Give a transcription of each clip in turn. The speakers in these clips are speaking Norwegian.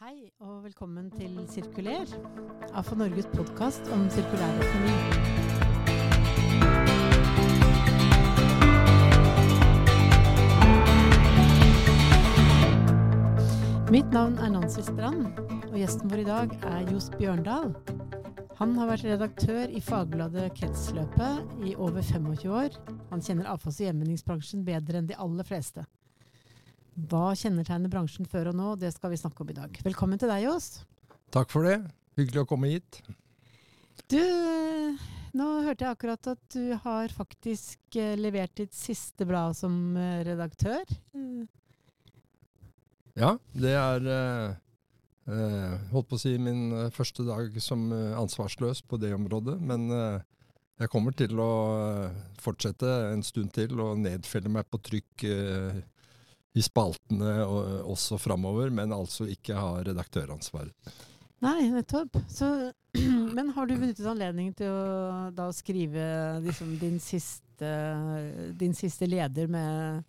Hei og velkommen til Sirkuler, AFA Norges podkast om sirkulær økonomi. Mitt navn er Nancy Strand, og gjesten vår i dag er Johs Bjørndal. Han har vært redaktør i fagbladet Kretsløpet i over 25 år. Han kjenner avfalls- og gjenvinningsbransjen bedre enn de aller fleste. Hva kjennetegner bransjen før og nå, det skal vi snakke om i dag. Velkommen til deg, Johs. Takk for det. Hyggelig å komme hit. Du, nå hørte jeg akkurat at du har faktisk eh, levert ditt siste blad som eh, redaktør. Ja, det er eh, eh, holdt på å si min første dag som ansvarsløs på det området. Men eh, jeg kommer til å fortsette en stund til og nedfelle meg på trykk eh, i spaltene og, også framover, men altså ikke ha redaktøransvaret. Nei, nettopp. Så, men har du benyttet anledningen til å da skrive liksom, din, siste, din siste leder med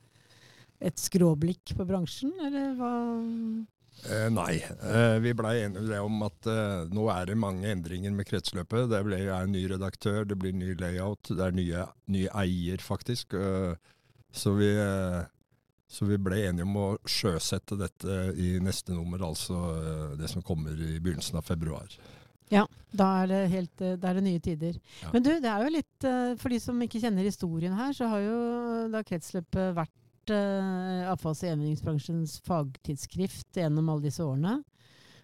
et skråblikk på bransjen, eller hva? Eh, nei, eh, vi blei enige om at eh, nå er det mange endringer med kretsløpet. Det blir, er en ny redaktør, det blir ny layout, det er nye, nye eier faktisk. Eh, så, vi, eh, så vi ble enige om å sjøsette dette i neste nummer, altså eh, det som kommer i begynnelsen av februar. Ja, da er det, helt, eh, da er det nye tider. Ja. Men du, det er jo litt eh, For de som ikke kjenner historien her, så har jo da Kretsløpet vært avfalls- og gjenvinningsbransjens fagtidsskrift gjennom alle disse årene.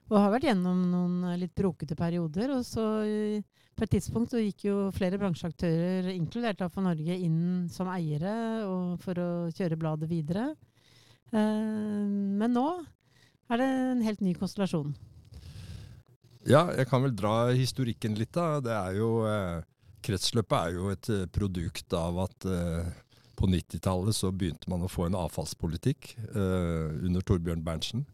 Og har vært gjennom noen eh, litt brokete perioder. Og så eh, på et tidspunkt så gikk jo flere bransjeaktører, inkludert AFA Norge, inn som eiere for å kjøre bladet videre. Eh, men nå er det en helt ny konstellasjon. Ja, jeg kan vel dra historikken litt, da. Det er jo Kretsløpet er jo et produkt av at på 90-tallet så begynte man å få en avfallspolitikk under Torbjørn Berntsen.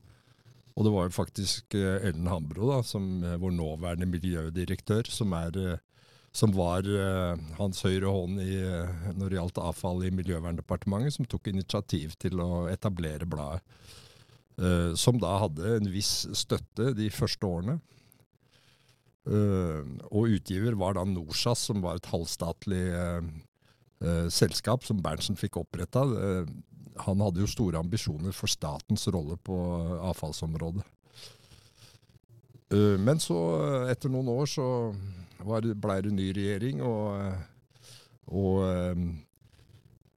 Og det var jo faktisk eh, Ellen Hambro, da, som eh, vår nåværende miljødirektør, som, er, eh, som var hans høyre hånd i, når det gjaldt avfall i Miljøverndepartementet, som tok initiativ til å etablere bladet. Som da hadde en viss støtte de første årene. Og utgiver var da Norsas, som var et halvstatlig selskap som Berntsen fikk oppretta. Han hadde jo store ambisjoner for statens rolle på avfallsområdet. Eh, men så, etter noen år, så blei det ny regjering, og, og eh,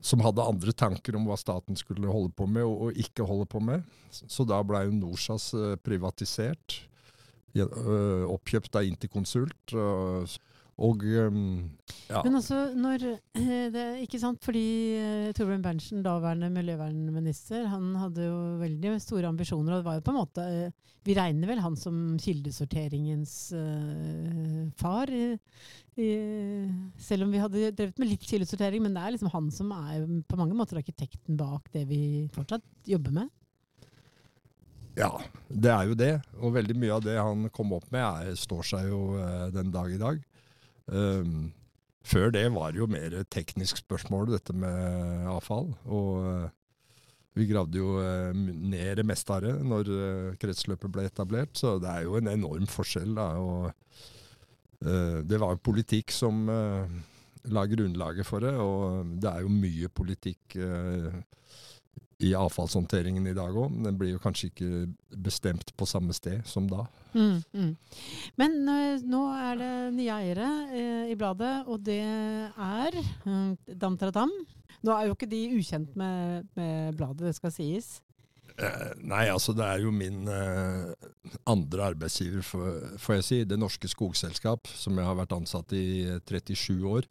som hadde andre tanker om hva staten skulle holde på med og, ikke holde på med. Så da blei Norsas eh, privatisert. Oppkjøpt av Interconsult. Og, og øhm, ja. Men også når eh, det, Ikke sant, fordi eh, Torbjørn Berntsen, daværende miljøvernminister, han hadde jo veldig store ambisjoner. Og det var jo på en måte eh, Vi regner vel han som kildesorteringens uh, far. i, selv om vi hadde drevet med litt kildesortering, men det er liksom han som er på mange måter arkitekten bak det vi fortsatt jobber med. ja, det er jo det. Og veldig mye av det han kom opp med, er, står seg jo den dag i dag. Øhm, før det var det jo mer teknisk spørsmål, dette med avfall. Og øh, vi gravde jo øh, ned det meste av det når øh, kretsløpet ble etablert, så det er jo en enorm forskjell. da, og Det var jo politikk som la grunnlaget for det, og det er jo mye politikk i avfallshåndteringen i dag òg. Den blir jo kanskje ikke bestemt på samme sted som da. Mm, mm. Men eh, nå er det nye eiere eh, i bladet, og det er mm, Dam Tradam. Nå er jo ikke de ukjent med, med bladet, det skal sies. Eh, nei, altså det er jo min andre arbeidsgiver, får jeg si. Det Norske Skogselskap, som jeg har vært ansatt i 37 år.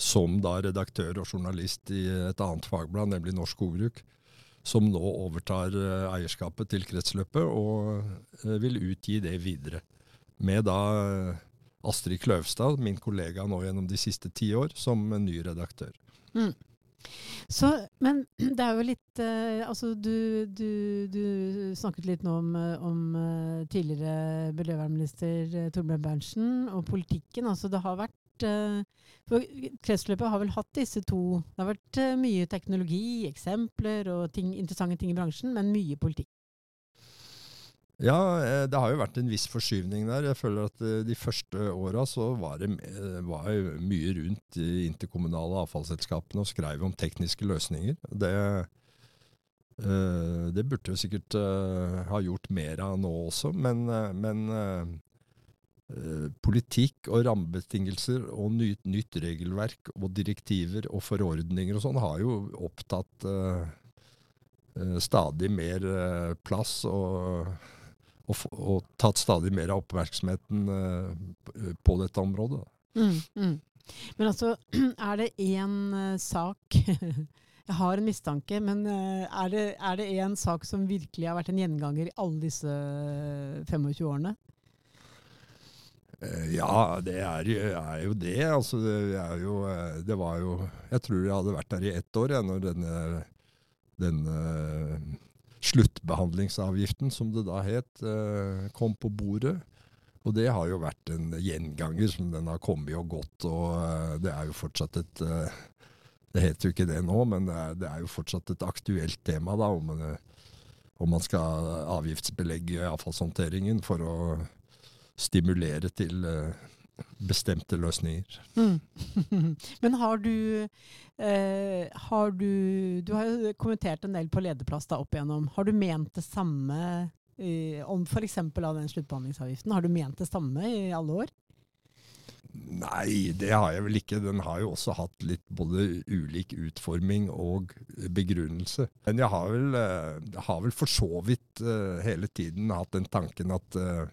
Som da redaktør og journalist i et annet fagblad, nemlig Norsk Skogbruk. Som nå overtar eh, eierskapet til kretsløpet og eh, vil utgi det videre. Med da eh, Astrid Kløvstad, min kollega nå gjennom de siste ti år, som ny redaktør. Mm. Så, men det er jo litt eh, Altså, du, du, du snakket litt nå om, om tidligere miljøvernminister Torbjørn Berntsen og politikken. Altså, det har vært for Kretsløpet har vel hatt disse to Det har vært eh, mye teknologi, eksempler og ting, interessante ting i bransjen, men mye politikk. Ja, eh, det har jo vært en viss forskyvning der. Jeg føler at eh, de første åra så var det var mye rundt de interkommunale avfallsselskapene og skrev om tekniske løsninger. Det, det burde jo sikkert ha gjort mer av nå også, men, men politikk og rammebetingelser og nytt, nytt, regelverk og direktiver og forordninger og sånn har jo opptatt uh, stadig mer uh, plass og, og, og, tatt stadig mer av oppmerksomheten på dette området. Mm, mm. Men altså, er det én sak Jeg har en mistanke, men er det én sak som virkelig har vært en gjenganger i alle disse 25 årene? Eh, ja, det er, er, jo det. Altså, det er jo eh, Det var jo Jeg tror jeg hadde vært der i ett år, ja, når denne, denne sluttbehandlingsavgiften, som det da het, eh, kom på bordet. Og det har jo vært en gjenganger som den har kommet og gått, og det er jo fortsatt et Det heter jo ikke det nå, men det er, det er jo fortsatt et aktuelt tema, da, om, om man skal avgiftsbelegge avfallshåndteringen for å stimulere til uh, bestemte løsninger. Mm. Men har du, eh, har du Du har jo kommentert en del på lederplass da opp igjennom. Har du ment det samme eh, om f.eks. av den sluttbehandlingsavgiften? Har du ment det samme i alle år? Nei, det har jeg vel ikke. Den har jo også hatt litt både ulik utforming og begrunnelse. Men jeg har vel, eh, har vel for så vidt uh, hele tiden hatt den tanken at uh,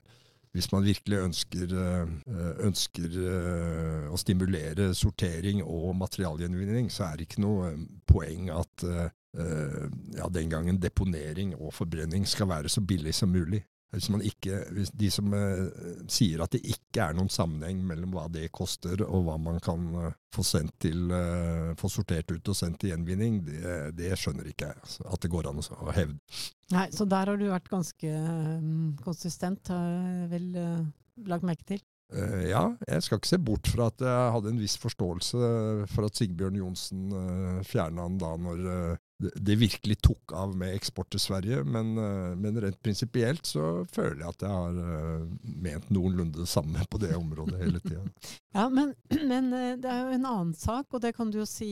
hvis man virkelig ønsker, eh, ønsker, eh, å stimulere sortering og materialgjenvinning, så er det ikke noe eh, poeng at ja, den gangen deponering og forbrenning skal være så billig som mulig. Hvis man ikke, hvis de som uh, sier at det ikke er noen sammenheng mellom hva det koster og hva man kan uh, få, til, uh, få, sortert ut og sendt til gjenvinning, det, det skjønner ikke jeg. Altså, at det går an å hevde. Nei, Så der har du vært ganske konsistent, har jeg vel lagt merke til? ja, jeg skal ikke se bort fra at jeg hadde en viss forståelse for at Sigbjørn Johnsen fjerna den da når det virkelig tok av med eksport til Sverige. Men, eh, men rent prinsipielt så føler jeg at jeg har eh, ment noenlunde det samme på det området hele tida. ja, men, men, eh, det er jo en annen sak, og det kan du jo si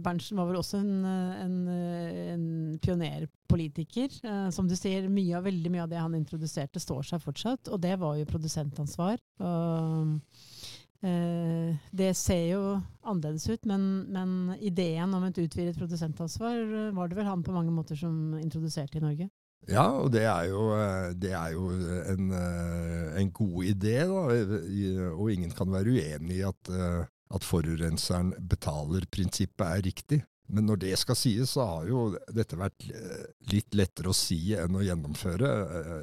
Berntsen var vel også en, en, en pionerpolitiker. Som du sier, mye av, veldig mye av det han introduserte, står seg fortsatt. Og det var jo produsentansvar. Og det ser jo annerledes ut, men, men, ideen om et utvidet produsentansvar eh, var det vel han på mange måter som introduserte i Norge? Ja, og det er jo, eh, det er jo en, en, god idé, da. Og ingen kan være uenig i at, at forurenseren betaler-prinsippet er riktig. Men når det skal sies, så har jo dette vært litt lettere å si enn å gjennomføre.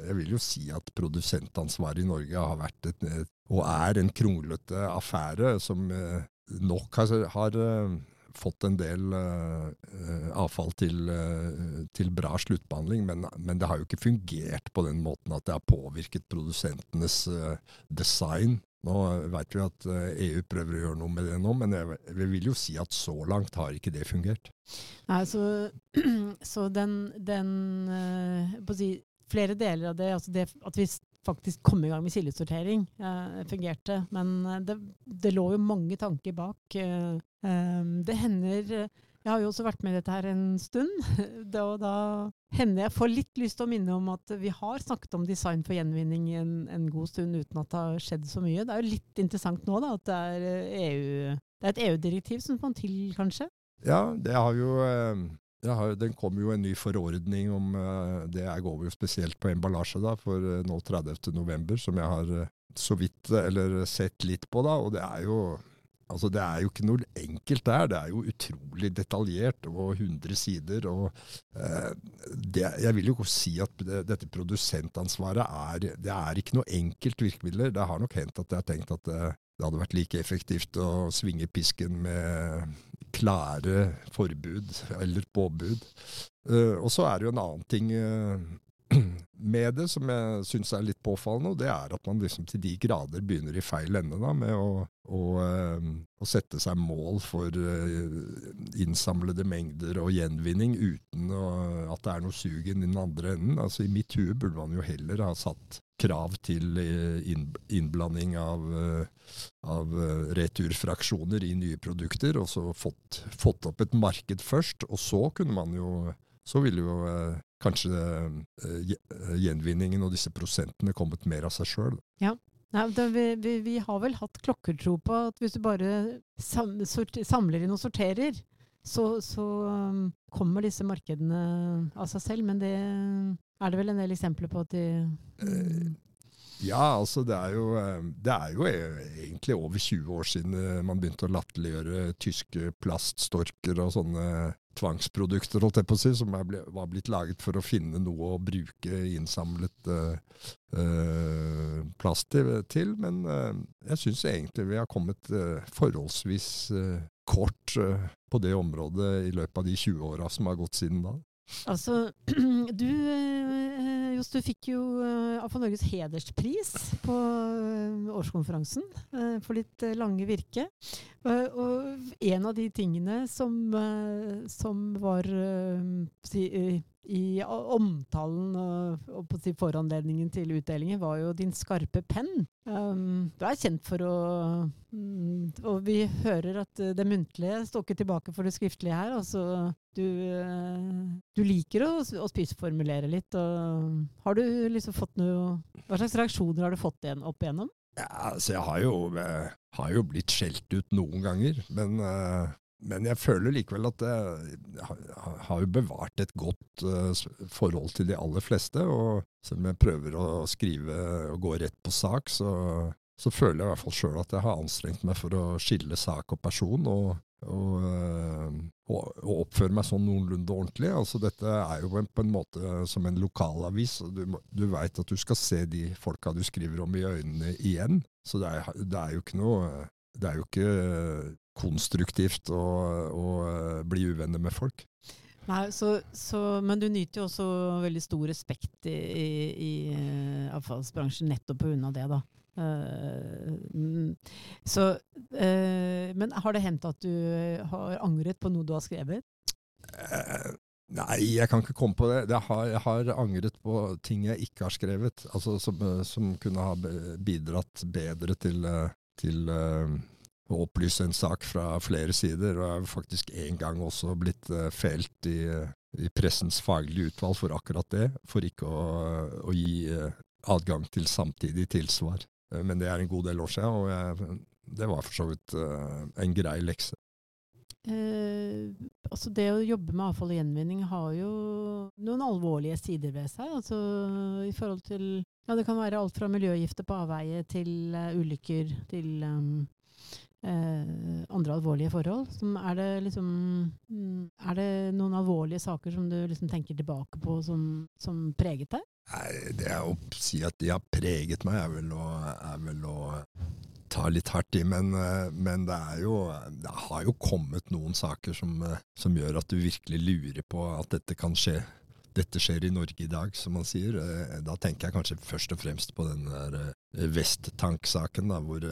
Jeg vil jo si at produsentansvaret i Norge har vært et, og er en kronglete affære som eh, nok har, har eh, fått en del uh, avfall til, uh, til, bra sluttbehandling, men, men, det har jo ikke fungert på den måten at det har påvirket produsentenes uh, design. Nå vet vi at EU prøver å gjøre noe med det nå, men jeg vil jo si at så langt har ikke det fungert. Nei, så, så den, den si, Flere deler av det, altså det at vi faktisk kom i gang med kildesortering. Eh, fungerte. Men eh, det, det, lå jo mange tanker bak. Eh, eh, det hender Jeg har jo også vært med i dette her en stund. da, da hender jeg får litt lyst til å minne om at vi har snakket om design for gjenvinning en, en god stund uten at det har skjedd så mye. Det er jo litt interessant nå da, at det er, EU, det er et EU-direktiv som må til, kanskje? Ja, det har jo har, den kom jo en ny forordning om uh, Det går jo spesielt på emballasje da, for nå 30.11, som jeg har så vidt eller sett litt på. da, og det er jo Altså, det er jo ikke noe enkelt der. Det er jo utrolig detaljert og 100 sider. og eh, det, Jeg vil jo si at det, dette produsentansvaret er det er ikke noe enkelt virkemidler. Det har nok hendt at jeg har tenkt at det, det hadde vært like effektivt å svinge pisken med klare forbud eller påbud. Eh, og så er det jo en annen ting uh, med det som jeg syns er litt påfallende, og det er at man liksom til de grader begynner i feil ende da, med å, å, eh, å sette seg mål for eh, innsamlede mengder og gjenvinning uten å, at det er noe sugen i den andre enden. Altså I mitt hue burde man jo heller ha satt krav til innblanding av, av returfraksjoner i nye produkter, og så fått, fått opp et marked først. Og så kunne man jo så ville jo eh, kanskje uh, gjenvinningen og disse prosentene kommet mer av seg sjøl. Ja. Nei, vi, vi, vi, har vel hatt klokkertro på at hvis du bare sam, sorter, samler inn og sorterer, så, så um, kommer disse markedene av seg selv. Men det er det vel en del eksempler på at de um, ja, altså det er, jo, det er jo egentlig over 20 år siden man begynte å latterliggjøre tyske plaststorker og sånne tvangsprodukter, holdt jeg på å si, som ble, var blitt laget for å finne noe å bruke innsamlet uh, uh, plast til. Men uh, jeg syns egentlig vi har kommet forholdsvis kort på det området i løpet av de 20 åra som har gått siden da. Altså, du Johs, du fikk jo AFA Norges hederspris på uh, årskonferansen uh, for ditt lange virke. og en av de tingene som, som var si, i omtalen og, og på foranledningen til utdelingen, var jo din skarpe penn. Um, du er kjent for å um, Og vi hører at det muntlige står ikke tilbake for det skriftlige her. Altså, du, uh, du liker å, å spissformulere litt. Har du liksom fått noe Hva slags reaksjoner har du fått igjen, opp igjennom? Ja, altså jeg har jo, jeg har jo blitt skjelt ut noen ganger, men uh, men jeg føler likevel at jeg har jo bevart et godt uh, forhold til de aller fleste. Og selv om jeg prøver å skrive og gå rett på sak, så, så føler jeg i hvert fall sjøl at jeg har anstrengt meg for å skille sak og person. og, og, og, og oppføre meg sånn noenlunde ordentlig. Altså Dette er jo på en måte som en lokalavis. og Du, du veit at du skal se de folka du skriver om i øynene igjen. Så det er, det er jo ikke noe det er jo ikke konstruktivt å, å eh, bli uvenner med folk. Nei, så, så, Men du nyter jo også veldig stor respekt i, i, i eh, avfallsbransjen nettopp pga. det, da. Uh, så, uh, men har det hendt at du har angret på noe du har skrevet? Uh, nei, jeg kan ikke komme på det. Jeg har, jeg har, angret på ting jeg ikke har skrevet, altså som, som kunne ha bidratt bedre til, til å opplyse en sak fra flere sider, og er faktisk en gang også blitt uh, felt i, i, pressens faglige utvalg for akkurat det, for ikke å, å gi uh, adgang til samtidig tilsvar. Uh, men det er en god del år siden, og jeg, det var for så vidt en grei lekse. altså det å jobbe med avfall og gjenvinning har jo noen alvorlige sider ved seg. Altså i forhold til ja, Det kan være alt fra miljøgifter på avveie til ulykker til um, eh, andre alvorlige forhold. Er det, liksom, mm, er det noen alvorlige saker som du liksom tenker tilbake på som, som preget deg? Nei, det å si at de har preget meg, er vel å, er vel å ta litt hardt i, men, eh, men det, jo, det, har jo kommet noen saker som, eh, som, gjør at du virkelig lurer på at dette kan skje dette skjer i Norge i dag, som man sier. Eh, da tenker jeg kanskje først og fremst på den der eh, Vesttank-saken, hvor,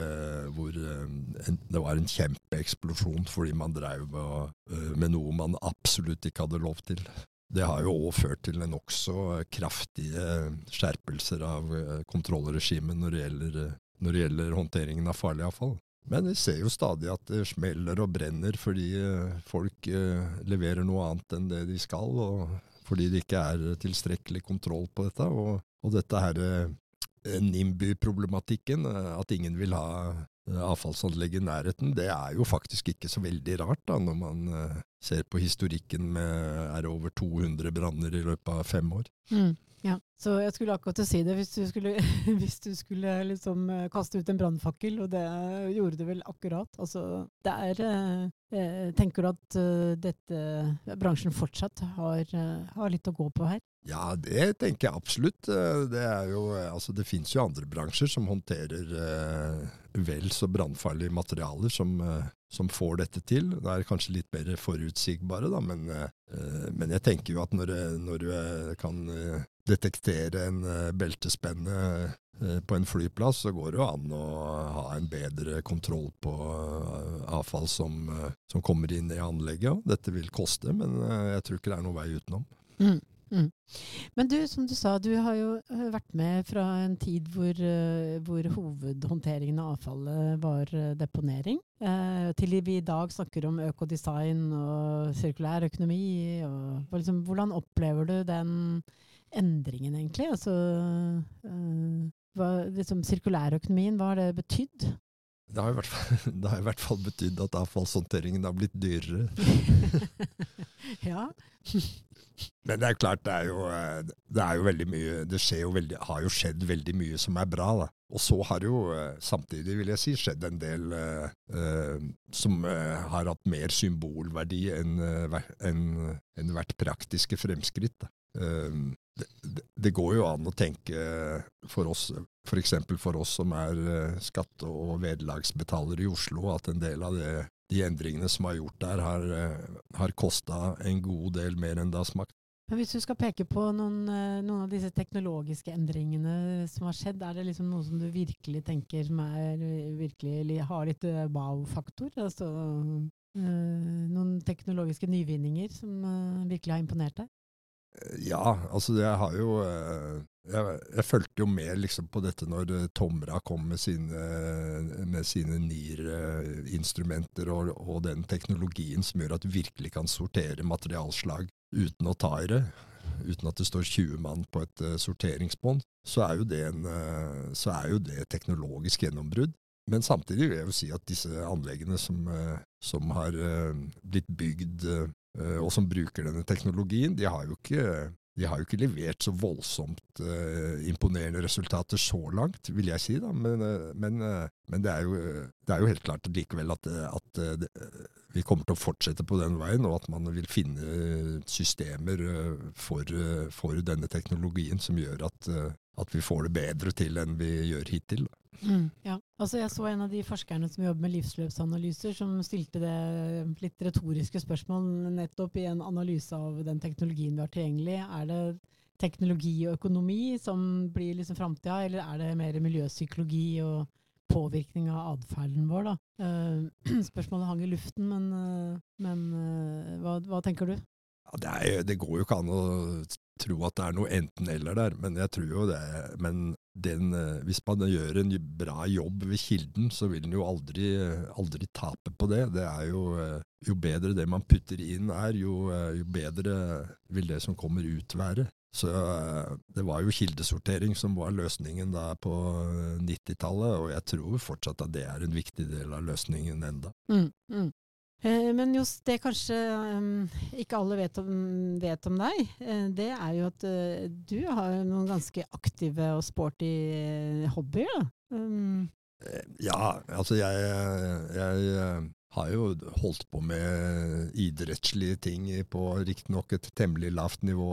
hvor en, det var en kjempeeksplosjon fordi man drev med noe man absolutt ikke hadde lov til. Det har jo òg ført til nokså kraftige skjerpelser av kontrollregimet når når det gjelder håndteringen av farlig avfall. Men vi ser jo stadig at det smeller og brenner fordi folk leverer noe annet enn det de skal. og fordi det ikke er tilstrekkelig kontroll på dette. Og, og dette her eh, NIMBY-problematikken, eh, at ingen vil ha eh, avfallsanlegg i nærheten, det er jo faktisk ikke så veldig rart, da, når man ser på historikken med er over 200 branner i løpet av fem år. Mm. Ja, så jeg skulle akkurat si det. Hvis du skulle, hvis du skulle liksom kaste ut en brannfakkel, og det gjorde du vel akkurat. Altså, det er eh, Tenker du at dette bransjen fortsatt har, har, litt å gå på her? Ja, det tenker jeg absolutt. Det, er jo, altså, det finnes jo andre bransjer som håndterer eh, vel så brannfarlige materialer som, som, får dette til. Det er kanskje litt mer forutsigbare, da, men, men jeg tenker jo at når, når du kan detektere en beltespenne på en flyplass, så går det jo an å ha en bedre kontroll på avfall som, som, kommer inn i anlegget. Dette vil koste, men jeg tror ikke det er noen vei utenom. Mm. Mm. Men du, som du sa, du har jo eh, vært med fra en tid hvor, uh, hvor hovedhåndteringen av avfallet var uh, deponering, eh, til vi i dag snakker om økodesign og sirkulær økonomi. Og, liksom, hvordan opplever du den endringen, egentlig? Altså, hva, liksom, sirkulærøkonomien, hva har det betydd? Det har, fall, det har i hvert fall betydd at avfallshåndteringen har blitt dyrere. ja. Men det er klart, det er jo, eh, det er jo veldig mye Det jo veldig, har jo skjedd veldig mye som er bra. da. Og så har det jo eh, samtidig, vil jeg si, skjedd en del uh, uh, som har hatt mer symbolverdi enn en, en hvert praktiske fremskritt. Det, det, det, går jo an å tenke for oss, f.eks. For, for oss som er skatte- og vederlagsbetalere i Oslo, at en del av det de endringene som er gjort der, har, eh, har kosta en god del mer enn det har smakt. Men Hvis du skal peke på noen, eh, noen, av disse teknologiske endringene som har skjedd, er det liksom noe som du virkelig tenker som er, virkelig, har litt eh, wow-faktor? Altså, noen teknologiske nyvinninger som virkelig har imponert deg? Ja, altså jeg har jo jeg, jeg fulgte jo med liksom på dette når eh, Tomra kom med sine, sine NIR-instrumenter og, og, den teknologien som gjør at du virkelig kan sortere materialslag uten å ta i det. Uten at det står 20 mann på et uh, sorteringsbånd, så, er jo det så er jo det teknologisk gjennombrudd. Men samtidig vil jeg jo si at disse anleggene som, som har blitt bygd og som bruker denne teknologien, de har jo ikke har jo ikke levert så voldsomt uh, imponerende resultater så langt, vil jeg si. da, Men, uh, men, men det, er jo, det, er jo, helt klart likevel at, at det, vi kommer til å fortsette på den veien, og at man vil finne systemer for, for denne teknologien som gjør at, at, vi får det bedre til enn vi gjør hittil. Mm, ja. Altså jeg så en av de forskerne som jobber med livsløpsanalyser, som stilte det litt retoriske spørsmål nettopp i en analyse av den teknologien vi har tilgjengelig. Er det teknologi og økonomi som blir liksom framtida, eller er det mer miljøpsykologi og påvirkning av atferden vår? da? Uh, spørsmålet hang i luften, men, uh, men uh, hva, hva, tenker du? Ja, det, er, det, går jo ikke an å tro at det er noe enten-eller der, men jeg tror jo det. Men den, eh, hvis man gjør en bra jobb ved kilden, så vil en jo aldri, aldri, tape på det. Det er jo, eh, jo bedre det man putter inn er, jo, eh, jo bedre vil det som kommer ut være. Så det var jo kildesortering som var løsningen da på 90-tallet, og jeg tror fortsatt at det er en viktig del av løsningen enda. Mm, mm. Eh, men just det kanskje um, ikke alle vet om, vet om deg, uh, det er jo at du har noen ganske aktive og sporty hobbyer. da. Um. Ja, altså jeg, jeg, har jo holdt på med idrettslige ting på riktignok et temmelig lavt nivå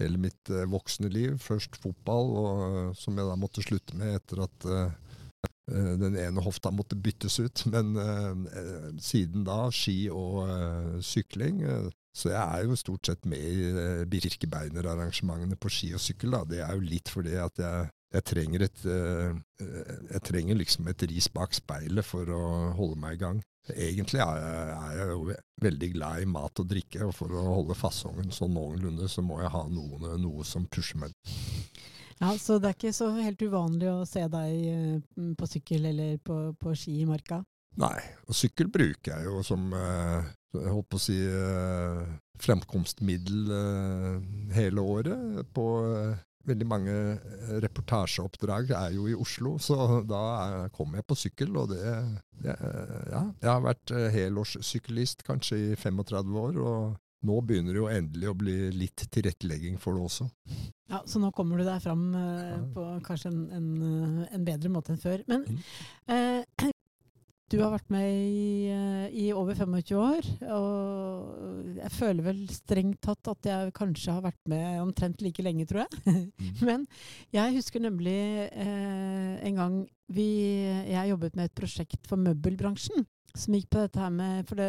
hele mitt voksne liv. Først fotball, og, som jeg da måtte slutte med etter at Eh, den ene hofta måtte byttes ut. Men uh, siden da ski og uh, sykling. Uh, så jeg er jo stort sett med i uh, Birkebeiner-arrangementene på ski og sykkel. Da. Det er jo litt fordi at jeg, jeg trenger et Jeg trenger liksom et ris bak speilet for å holde meg i gang. Egentlig er jeg, er jeg, jo veldig glad i mat og drikke, og for å holde fasongen sånn noenlunde, så må jeg ha noe, noe som pusher meg. Ja, Så det er ikke så helt uvanlig å se deg eh, på sykkel eller på, på ski i marka? Nei, og sykkel bruker jeg jo som eh, jeg holdt på å si eh, fremkomstmiddel hele året. På veldig mange reportasjeoppdrag er jo i Oslo, så da kommer jeg på sykkel. Og det, det Ja, jeg har vært helårssyklist kanskje i 35 år, og nå begynner det jo endelig å bli litt tilrettelegging for det også. Ja, Så nå kommer du deg fram uh, på kanskje en, en, eh, en, bedre måte enn før. Men mm. uh, du har vært med i, uh, i, over 25 år, og jeg føler vel strengt tatt at jeg kanskje har vært med omtrent like lenge, tror jeg. mm. Men jeg husker nemlig en gang vi, jeg jobbet med et prosjekt for møbelbransjen. Som gikk på dette her med, for det,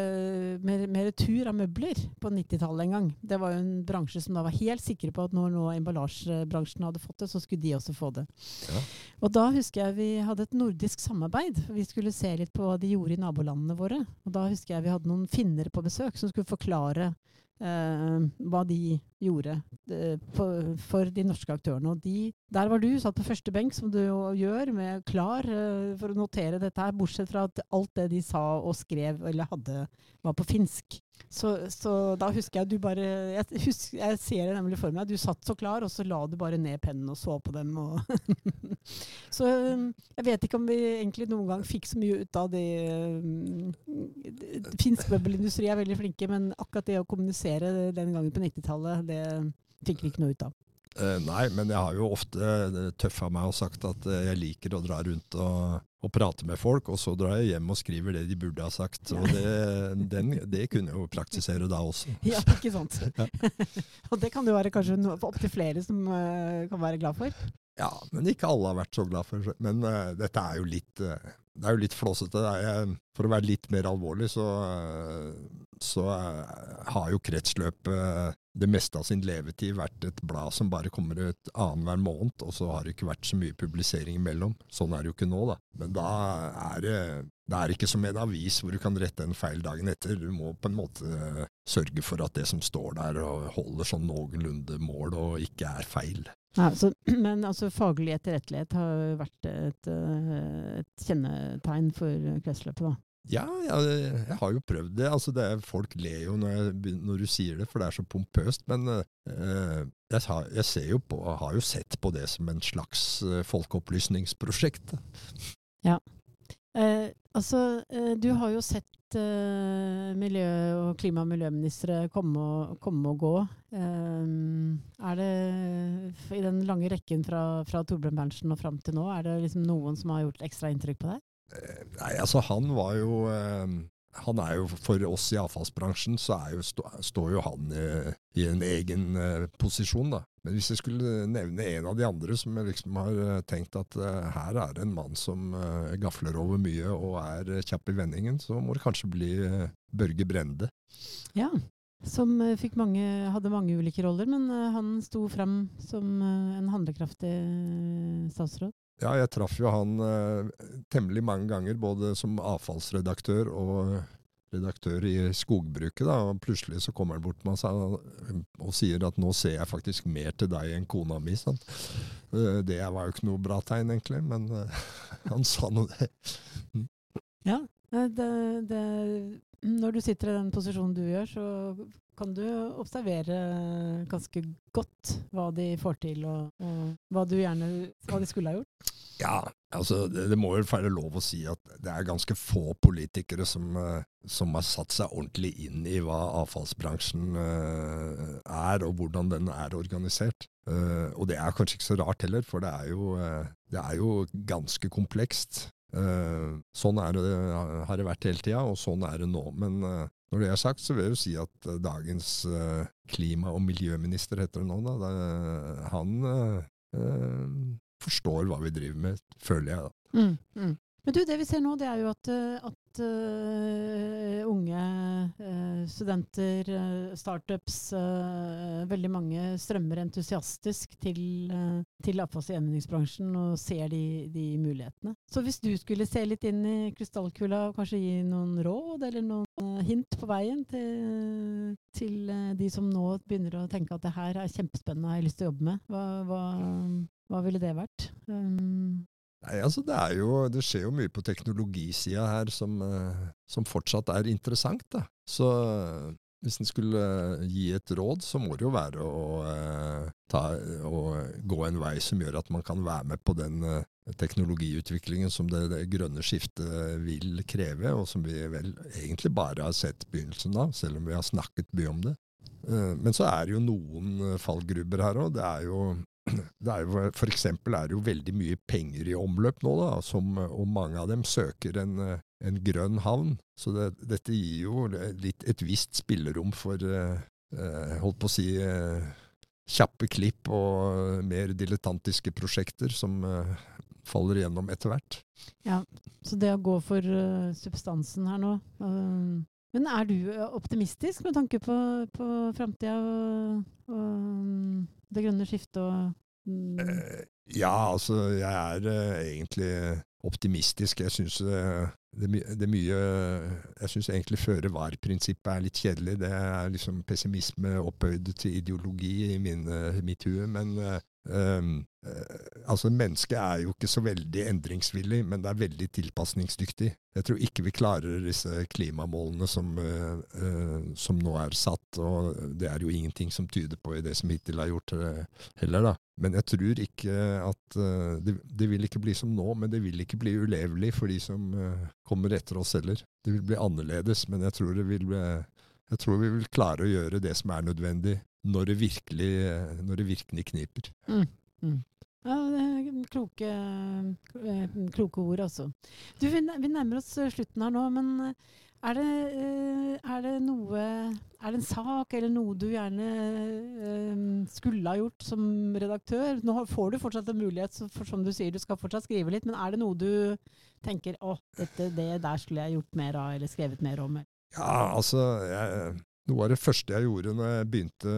med, med retur av møbler på 90-tallet en gang. Det var jo en bransje som da var helt sikre på at når nå emballasjebransjen hadde fått det, så skulle de også få det. Ja. Og da husker jeg vi hadde et nordisk samarbeid. Vi skulle se litt på hva de gjorde i nabolandene våre. Og da husker jeg vi hadde noen finnere på besøk som skulle forklare hva de gjorde eh, for, for de norske aktørene. Og de, der var du, satt på første benk, som du gjør, med klar eh, for å notere dette her, bortsett fra at alt det de sa og skrev eller hadde, var på finsk. Så, så da husker jeg du bare jeg, husker, jeg ser det nemlig for meg. Du satt så klar, og så la du bare ned pennen og så på dem. Så um, jeg vet ikke om vi egentlig noen gang fikk så mye ut av det. um, Finsk møbelindustri er veldig flinke, men akkurat det å kommunisere den gangen på 90-tallet, det fikk vi ikke noe ut av. Eh, nei, men jeg har jo ofte eh, tøffa meg og sagt at eh, jeg liker å dra rundt og, og prate med folk, og så drar jeg hjem og skriver det de burde ha sagt. Og det, den, det kunne jeg jo praktisere da også. Ja, ikke sant? og det kan det være kanskje opptil flere som kan være glad for. Ja, men ikke alle har vært så glad for. Men uh, dette er jo litt uh, det er jo litt flåsete. For å være litt mer alvorlig, så, så har jo kretsløpet det meste av sin levetid vært et blad som bare kommer ut annenhver måned, og så har det ikke vært så mye publisering imellom. Sånn er det jo ikke nå, da. Men da er det det er ikke som en avis hvor du kan rette en feil dagen etter. Du må på en måte eh, sørge for at det som står der holder sånn noenlunde mål og ikke er feil. Ja, så, men altså, faglig etterrettelighet har vært et, eh, et kjennetegn for kretsløpet, da. Ja, jeg, jeg har jo prøvd det. Altså det er, folk ler jo når, jeg, når du sier det, for det er så pompøst. Men uh, jeg, har- jeg på, har jo sett på det som en slags eh, folkeopplysningsprosjekt. Eh, altså, eh, du har jo sett eh, miljø- og klima- og miljøministre komme og, komme og gå. Er det i den lange rekken fra, fra Torbjørn Berntsen og fram til nå, er det liksom noen som har gjort ekstra inntrykk på deg? Eh, Nei, altså han var jo eh, Han er jo for oss i avfallsbransjen, så jo, stå, står jo han eh, i en egen eh, posisjon, da. Men hvis jeg skulle nevne en av de andre som jeg liksom har eh, tenkt at her er det en mann som gafler over mye og er kjapp i vendingen, så må det kanskje bli Børge Brende. Ja. Som mange, hadde mange ulike roller, men han sto frem som en handlekraftig statsråd. Ja, jeg traff jo han eh, temmelig mange ganger, både som avfallsredaktør og redaktør i skogbruket. Da, og plutselig så kommer han bort med seg og sier at nå ser jeg faktisk mer til deg enn kona mi. Sant? Eh, Det var jo ikke noe bra tegn, egentlig, men eh, han sa nå det. Ja, eh, det, det, når du sitter i den posisjonen du gjør, så kan du observere ganske godt hva de får til, og, og hva, gjerne, hva de skulle ha gjort. Ja, altså det, det må vel være lov å si at det er ganske få politikere som, eh, som har satt seg ordentlig inn i hva avfallsbransjen eh, er, og hvordan den er organisert. Eh, og det er kanskje ikke så rart heller, for det er jo, det er jo ganske komplekst. Sånn er det, har det vært hele tida, og sånn er det nå. Men når det er sagt, så vil jeg jo si at eh, dagens eh, klima- og miljøminister heter det nå, da, det, han eh, eh, forstår hva vi driver med, føler jeg. da. Mm, mm. Men du, det vi ser nå, det er jo at, eh, at uh, unge uh, studenter, uh, startups, veldig mange strømmer entusiastisk til, til avfalls- og gjenvinningsbransjen og ser de, de mulighetene. Så hvis du skulle se litt inn i krystallkula og kanskje gi noen råd eller noen hint på veien til, til de som nå begynner å tenke at det her er kjempespennende og har lyst til å jobbe med, hva, hva, hva ville det vært? Um, Nei, altså det, jo, det skjer jo mye på teknologisida her som, eh, som fortsatt er interessant. Da. Så eh, hvis en skulle eh, gi et råd, så må det jo være å, ta, å gå en vei som gjør at man kan være med på den teknologiutviklingen som det, det grønne skiftet vil kreve, og som vi vel egentlig bare har sett begynnelsen av, selv om vi har snakket mye om det. Men så er det jo noen fallgrubber her òg. Det er jo det er jo, for eksempel er det jo veldig mye penger i omløp nå, da, som, og mange av dem søker en, en grønn havn. Så det, dette gir jo litt, et visst spillerom for, eh, holdt på å si, eh, kjappe klipp og mer dilettantiske prosjekter som, eh, faller igjennom etter hvert. Ja, Så det å gå for uh, substansen her nå uh, Men er du optimistisk med tanke på, på framtida og, og, um, det grønne skiftet og um Ja, altså jeg er egentlig optimistisk. Jeg syns det, det, mye Jeg syns egentlig føre var-prinsippet er litt kjedelig. Det er liksom pessimisme opphøyd til ideologi i min, mitt hue. Men um, altså Mennesket er jo ikke så veldig endringsvillig, men det er veldig tilpasningsdyktig. Jeg tror ikke vi klarer disse klimamålene som, uh, uh, som nå er satt, og det er jo ingenting som tyder på i det som hittil er gjort uh, heller, da. Men jeg tror ikke at det, det, vil ikke bli som nå, men det vil ikke bli ulevelig for de som kommer etter oss heller. Det vil bli annerledes, men jeg tror, vil bli, jeg tror vi vil klare å gjøre det som er nødvendig, når det virkelig, når det virkelig kniper. Mm. Mm. Ja, kloke, eh, kloke ord, altså. Du, vi, nærmer oss eh, slutten her nå, men eh, er det, er det noe Er det en sak eller noe du gjerne skulle ha gjort som redaktør? Nå får du fortsatt en mulighet, for som du sier, du skal fortsatt skrive litt, men er det noe du tenker å, dette, det der skulle jeg gjort mer av, eller skrevet mer om? Ja, altså jeg, Noe av det første jeg gjorde når jeg begynte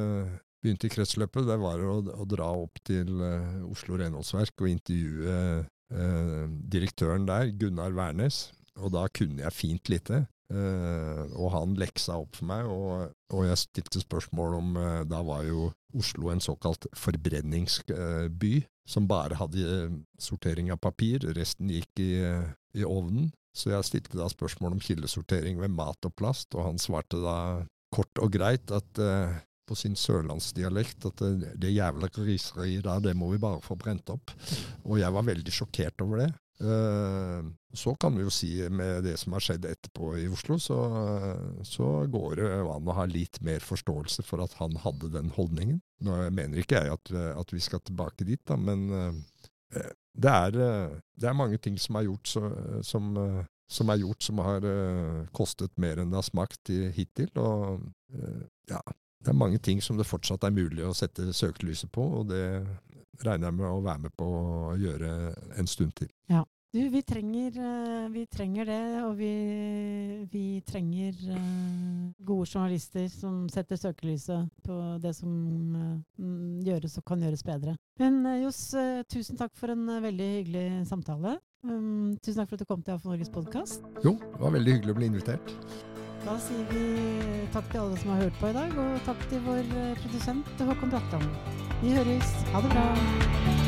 begynte i kretsløpet, det var å, å dra opp til uh, Oslo renholdsverk og intervjue uh, direktøren der, Gunnar Wærnes. Og da kunne jeg fint lite. Uh, og han leksa opp for meg, og, og jeg stilte spørsmål om Da var jo Oslo en såkalt forbrenningsby, som bare hadde sortering av papir. Resten gikk i, i ovnen. Så jeg stilte da spørsmål om kildesortering ved mat og plast, og han svarte da kort og greit at på sin sørlandsdialekt at det, det jævla griseriet der, det må vi bare få brent opp. Og jeg var veldig sjokkert over det. Uh, så kan vi jo si med det som har skjedd etterpå i Oslo, så, så går det an å ha litt mer forståelse for at han hadde den holdningen. Nå mener ikke jeg at, at vi skal tilbake dit, da, men uh, det, er, det, er, mange ting som er gjort så, som, som er gjort som har kostet mer enn det har smakt hittil. Og ja, det er mange ting som det fortsatt er mulig å sette søkelyset på, og det regner jeg med å være med på å gjøre en stund til. Ja. Du, vi trenger, eh, vi trenger det, og vi, vi, trenger gode journalister som setter søkelyset på det som gjøres og kan gjøres bedre. Men Johs, tusen takk for en veldig hyggelig samtale. Um, tusen takk for at du kom til AF Norges podkast. Jo, det var veldig hyggelig å bli invitert. Da sier vi takk til alle som har hørt på i dag, og takk til vår eh, produsent Håkon Bratland. Vi høres. Ha det bra.